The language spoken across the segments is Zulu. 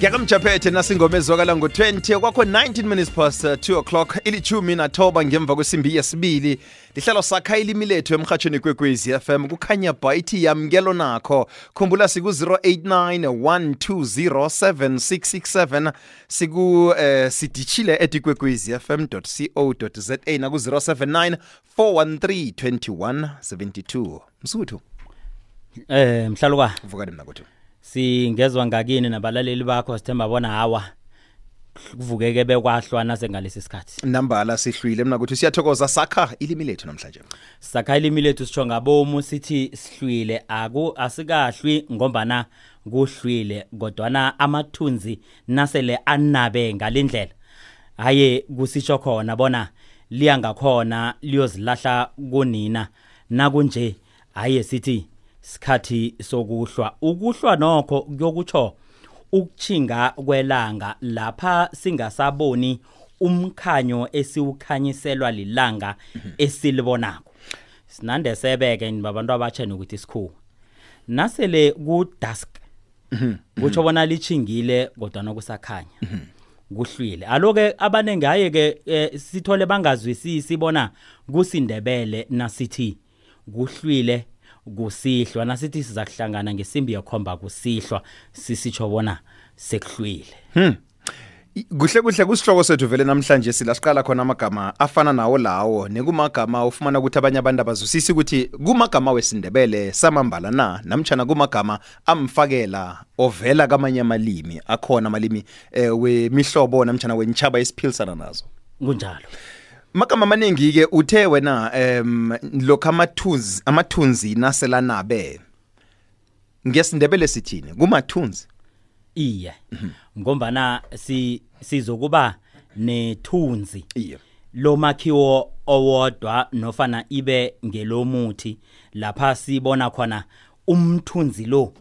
ngiyakamjaphethe nasingoma ezwakala ngo-20 kwakho 19 minutes past uh, 2 o'clock ilithumi nathoba ngemva kwesimbi yesibili. Lihlalo sakha ilimi lethu emhatshweni kwekwezi fm kukhanya ba ithi yamkelo nakho. Khumbula siku-089 1207667 siku uh, sidishile etikwekwezi fm co za naku-079 413 2172 msuthu Eh mhlalukwa vukani mna kuthi. Singezwa ngakini nabalaleli bakho sithemba bona hawa kuvukeke bekwahlwa nase ngalesi sikhathi. Nambala sihlwile mna kuthi siyathokoza sakha ilimi lethu namhlanje. Sakha ilimi lethu sitsho ngabomu sithi sihlwile. Aku asikahlwi ngombana kuhlwile kodwana amathunzi nasele anabe ngalindlela. Haye kusitsho khona bona liya ngakhona liyozilahla kunina. Nakunje haye sithi sikhathi sokuhlwa. Ukuhlwa nokho kuyokutsho ukuchinga kwelanga lapha singasaboni umkhanyo esiwukhanyiselwa lilanga esilibonako. Sinande sebeke babantu abatsha nokuthi sikhuwa. Nasele ku dusk kutsho bona lichingile kodwa nokusakhanya kuhlwile. Aloke abanenge haye ke eh, sithole bangazwisisi bona kusindebele nasithi kuhlwile. Kusihlwa. Nasithi siza kuhlangana ngesimbi yokhomba kusihlwa sisitsho bona sekuhlwile. I- kuhle kuhle kusihloko sethu vele namhlanje sila siqala khona amagama afana nawo lawo nekumagama ufumana ukuthi abanye abantu abazwisisi ukuthi kumagama wesindebele samambala na? Namtshana kumagama amfakela ovela kamanye amalimi akhona amalimi eh, wemihlobo namtshana wenitshaba esiphilisana nazo? Kunjalo. Magama amaningi-ke uthe wena um lokhu amathunzi amathunzi naselanabe ngesindebele sithini? Kumathunzi. Iye. Ngombana si sizokuba nethunzi. Iye. Lo makhiwo owodwa nofana ibe ngelomuthi lapha sibona khona umthunzi lo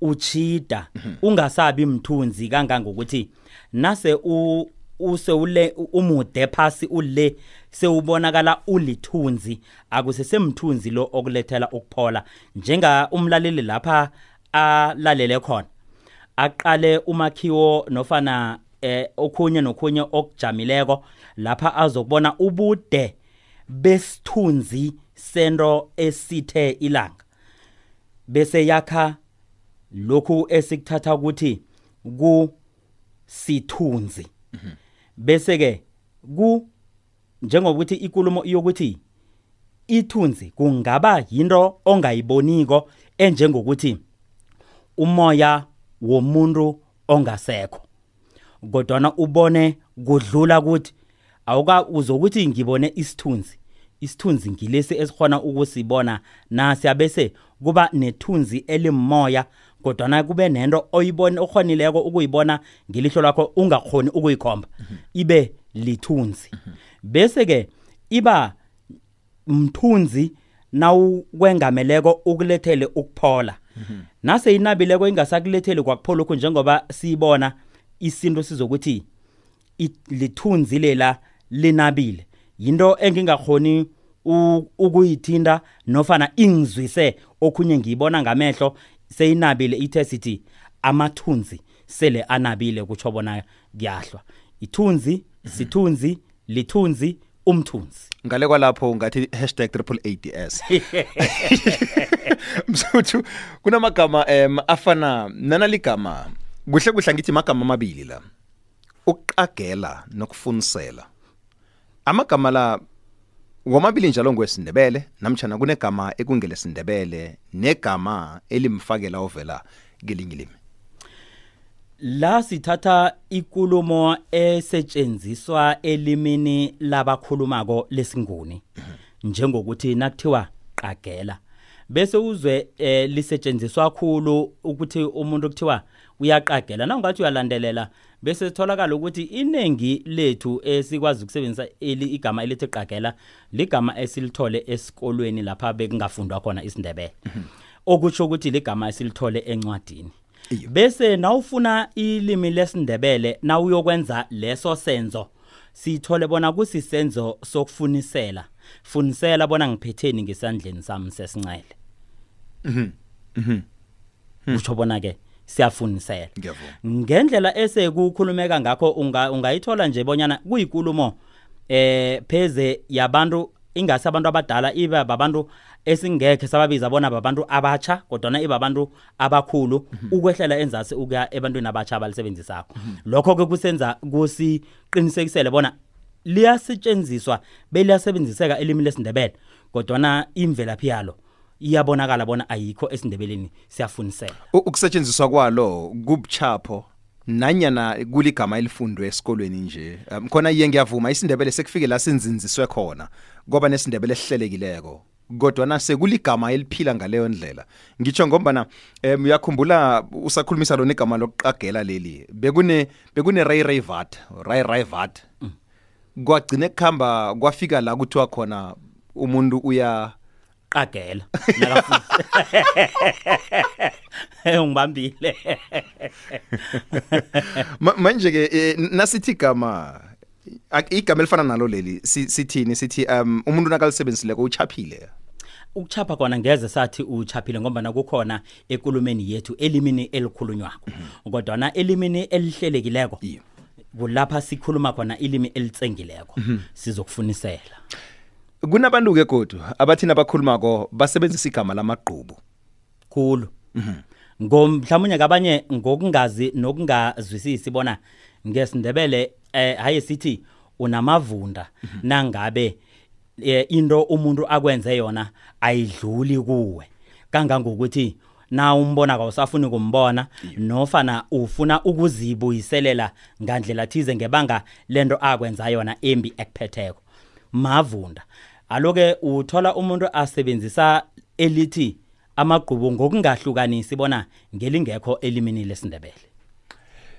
uchida ungasabi mthunzi kangangokuthi nase u usewule umude phasi ule sewubonakala ulithunzi akusesemthunzi lo okulethela ukuphola. Njenga umlaleli lapha alalele khona aqale umakhiwo nofana eh okhunye nokhunye okujamileko lapha azokubona ubude besithunzi sento esithe ilanga. Bese yakha lokhu esikuthatha ukuthi ku sithunzi bese ke ku njengokuthi ikulumo iyokuthi ithunzi kungaba yinto ongayiboniko enjengokuthi umoya womuntu ongasekho. Kodwana ubone kudlula kuthi awuka uzokuthi ngibone isithunzi. Isithunzi ngilesi esikhona ukusibona. Nasi abese kuba nethunzi elimoya kodwana kube nento oyibona okhonileko ukuyibona ngelihlo lakho ungakhoni ukuyikhomba ibe lithunzi. Bese ke iba mthunzi nawukwengameleko ukulethele ukuphola. Nase inabileko ingasakuletheli kwakuphola lokhu njengoba siyibona isinto sizokuthi lithunzi lela linabile. Yinto engingakhoni ukuyithinta nofana ingizwise okhunye ngiyibona ngamehlo seyinabile ithe sithi amathunzi sele anabile kutsho bona kuyahlwa. Ithunzi sithunzi lithunzi umthunzi. Ngale kwalapho ngathi hashtag triple ads msuthu kunamagama um afana nanaligama kuhle kuhle ngithi magama amabili la. Ukuqagela nokufunisela. Amagama la womabili njalo ngwesindebele namtshana kunegama ekungelesindebele negama elimfakela ovela kelinye ilimi. La sithatha ikulumo esetshenziswa elimini labakhulumako lesinguni njengokuthi nakuthiwa qagela. Bese uzwe eh, lisetshenziswa kakhulu ukuthi umuntu kuthiwa uyaqagela nawungathi uyalandelela bese sitholakala ukuthi iningi lethu esikwazi ukusebenzisa eli igama elithi qagela ligama esilithole esikolweni lapha bekungafundwa khona isindebele okutsho ukuthi ligama esilithole encwadini. Bese nawufuna ilimi lesindebele nawuyokwenza leso senzo sithole bona kusisenzo sokufunisela. Funisela bona ngiphetheni ngesandleni sami sesincele. Kusho bona ke siyafunisela ngiyavuma. Ngendlela esekukhulumeka ngakho unga ungayithola nje bonyana kuyinkulumo eh pheze yabantu ingase abantu abadala ibe babantu esingekhe sababiza bona babantu abatsha kodwa ibe abantu abakhulu ukwehlela enzasi ukuya ebantwini abatsha abalisebenzisakho lokho ke kusenza kusiqinisekisele bona liyasetshenziswa beliyasebenziseka elimi lesindebele kodwa imvelaphi yalo iyabonakala bona ayikho esindebeleni siyafunisela U- ukusetshenziswa kwalo kubuchapho nanyana kuligama elifundwe esikolweni nje um, khona iye ngiyavuma isindebele sekufike la sinzinziswe khona ngoba nesindebele esihlelekileko kodwa na sekuligama eliphila ngaleyo ndlela. Ngitsho ngombana um uyakhumbula usakhulumisa lona igama lokuqagela leli bekune bekune ray ray vat ray ray vat kwagcine kuhamba kwafika la kuthiwa khona umuntu uya qagela nakafuthi ungibambile Ma- manje ke eh, nasithi igama ak- igama elifana nalo leli si- sithini? Sithi um umuntu nakalisebenzisileko uchaphile. Ukuchapha kona ngeze sathi uchaphile ngoba nakukhona ekulumeni yethu elimini elikhulunywako. Kodwa na elimini elihlelekileko Iyo. kulapha sikhuluma khona ilimi elitsengileko. Sizokufunisela. Kunabantu ke godu abathina bakhulumako basebenzisa igama lamagqubu? Khulu. Ngomhlawumnye kabanye ngokungazi nokungazwisisi bona ngesindebele eh haye sithi unamavunda. Nangabe eh, into umuntu akwenze yona ayidluli kuwe. Kangangokuthi na umbona kawusafuni kumbona nofana ufuna ukuzibuyiselela ngandlela thize ngebanga lento akwenza yona embi ekuphetheko. Mavunda. Aloke uthola umuntu asebenzisa elithi amagqubu ngokungahlukanisi bona ngelingekho elimini lesindebele.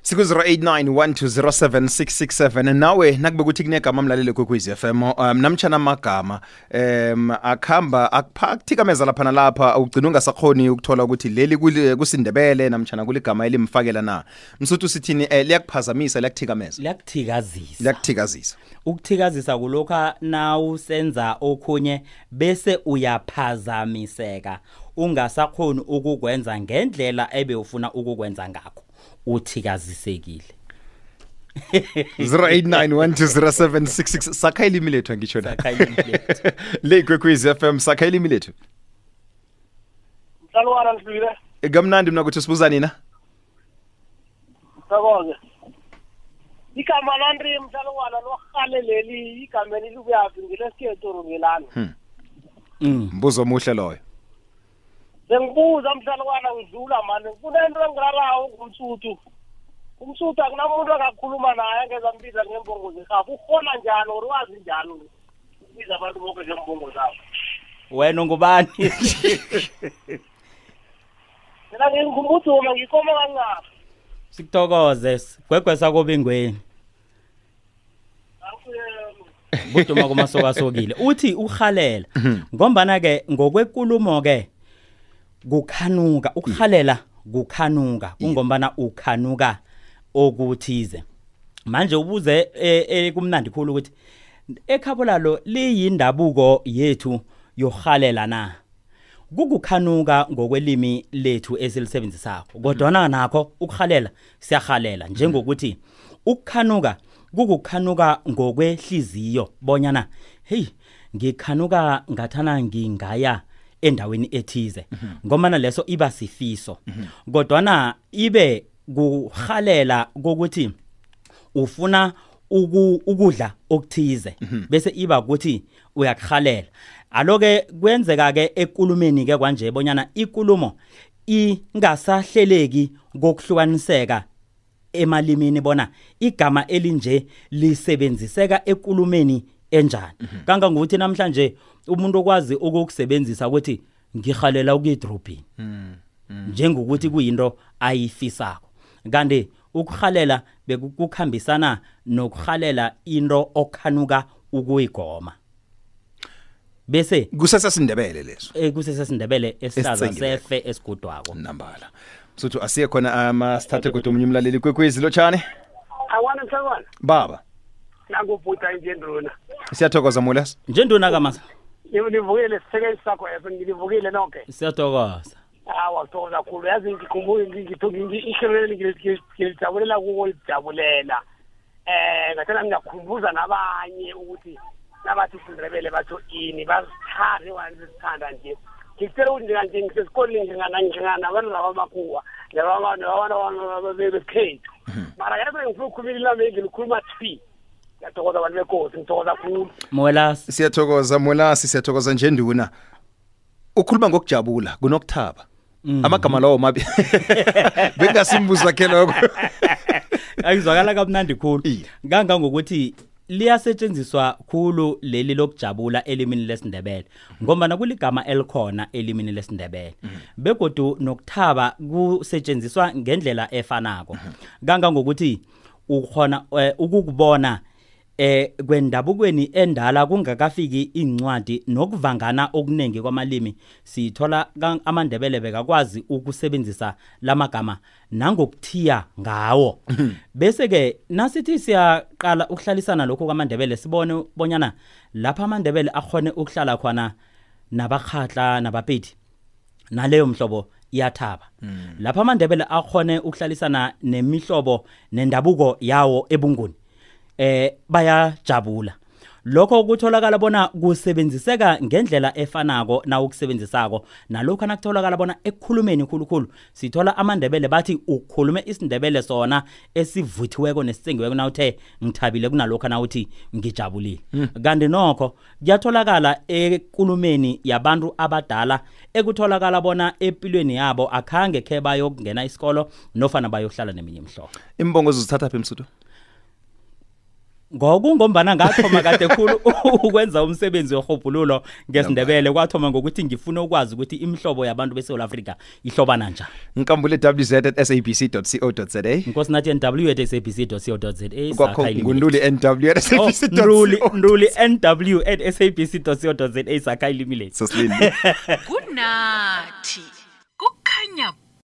Siku-089 nawe nakube kuthi kunegama mlaleli kwekwezi FM um namtshana amagama um akuhamba akuthikameza lapha nalapha ugcina ungasakhoni ukuthola ukuthi leli kuli- kusindebele namtshana kuligama elimfakela na. Msuthu sithini um liyakuphazamisa liyakuthikameza liyakuthikazisa. Liyakuthikazisa. Ukuthikazisa kulokha nawusenza okhunye bese uyaphazamiseka. Ungasakhoni ukukwenza ngendlela ebewufuna ukukwenza ngakho. Uthikazisekile 089 sakha ilimi lethu angitsho na Sakha ilimi lethu. le ikwekwezi FM sakha ilimi lethu mhlalukwana ndifile kamnandi mna kuthi sibuza nina? Sakoke igama landi mhlalukwana lorhale leli igameni likuyaphi ngilesikhethu ngelani mm. mbuzo omuhle loyo. Sengibuza mhlalukwana ngidlula mani kunento engirarawo ngumsuthu umsuthu akunamuntu angakhuluma naye angezambiza ngembongo zerhafu. Urhola njani or wazi njani ukubiza abantu bonke ngembongo zabo? Wena ungubani? Mina ngingumuduma ngikoma kancapha sikuthokoze gwegwe sakobingweni buduma kumasokasokile. Uthi uhalela ngombana ke ngokwenkulumo ke kukhanuka ukuhalela kukhanuka kungombana ukhanuka okuthize. Manje ubuze eh, eh, kumnandi khulu ukuthi ekhabo lalo liyindabuko yethu yohalela na? Kukukhanuka ngokwelimi lethu esilisebenzisako kodwa nakho ukuhalela siyahalela. Njengokuthi ukukhanuka kukukhanuka ngokwehliziyo bonyana hey ngikhanuka ngathana ngingaya endaweni ethize. Ngomana leso iba sifiso. Kodwana ibe kuhalela kokuthi ufuna uku- ukudla okuthize bese iba ukuthi uyakhalela aloke kwenzeka ke ekulumeni ke kwanje bonyana ikulumo ingasahleleki kokuhlukaniseka emalimini bona igama elinje lisebenziseka ekulumeni enjani. Kangangokuthi namhlanje umuntu okwazi ukukusebenzisa ukuthi ngihalela ukuyedrobhini njengokuthi kuyinto ayifisako. Kanti ukuhalela bekukhambisana nokuhalela into okhanuka ukuyigoma. Bese kusesesindebele leso. Eh, kusesesindebele esihlaza Esitsengileko. sefe esigudwako. Nambala. Msuthu asiye khona ama sithathe kodwa omunye umlaleli kwekwezi. Lotshane awana mhlakwana. Baba. Nakubhuda njendruna siyathokoza mulas njenduna kamasa nivukile sisekeli sakho efe ngilivukile nonke siyathokoza hawa ngithokoza kakhulu yazi ihlelo ngilijabulela kuko lijabulela eh ngathana ngiyakhumbuza nabanye ukuthi nabathi isindebele batho ini basithande wanizithanda nje ngicela ukuthi njenganje ngisesikoleni njenganabantu labamakhuwa nababana bekhethu mara yabe ngifuna ukukhuluma ilami ngilikhuluma tfi ngiyathokoza abantu bekosi ngithokoza khulu mwelasi siyathokoza molasi siyathokoza njenduna ukhuluma ngokujabula kunokuthaba. Amagama lawo mabi bengasimbuza khe lokho. Ayizwakala kamnandi khulu. Iye. kangangokuthi liyasetshenziswa khulu leli lokujabula elimini lesindebele ngoba kuligama elikhona elimini lesindebele. Begodu nokuthaba kusetshenziswa ngendlela efanako. Kangangokuthi ukhona eh, ukukubona eh kwendabukweni endala kungakafiki incwadi nokuvangana okuningi kwamalimi. Sithola amandebele bekakwazi ukusebenzisa lamagama nangokuthiya ngawo. Bese ke nasithi siyaqala ukuhlalisana lokho kwamandebele sibone bonyana lapha amandebele akhone ukuhlala khona nabakhatla nabapeti naleyo mhlobo iyathaba. Lapha amandebele akhone ukuhlalisana nemihlobo nendabuko yawo ebunguni. Eh bayajabula. Lokho kutholakala bona kusebenziseka ngendlela efanako na ukusebenzisako nalokho nakutholakala bona ekukhulumeni khulukhulu sithola amandebele bathi ukukhulume isindebele sona esivuthiweko nesitsengiweko nawuthe ngithabile kunalokho nawuthi ngijabulile. Kanti nokho kuyatholakala ekulumeni yabantu abadala ekutholakala bona empilweni yabo akhange khe bayokungena isikolo nofana bayohlala neminye imihlobo. Imbongo zizithatha phi msudu ngokungombana ngathoma kade khulu ukwenza umsebenzi werhubhululo ngesindebele kwathoma ngokuthi ngifuna ukwazi ukuthi imihlobo yabantu beSouth Africa ihlobana njani. Nkambule wz at sabc co za inkosi nathi nw at sabc.co.za kwakho ngunduli nw at sabc nduli nduli nw at sabc.co.za sakha ilimi lethu sasilinde kunathi kukhanya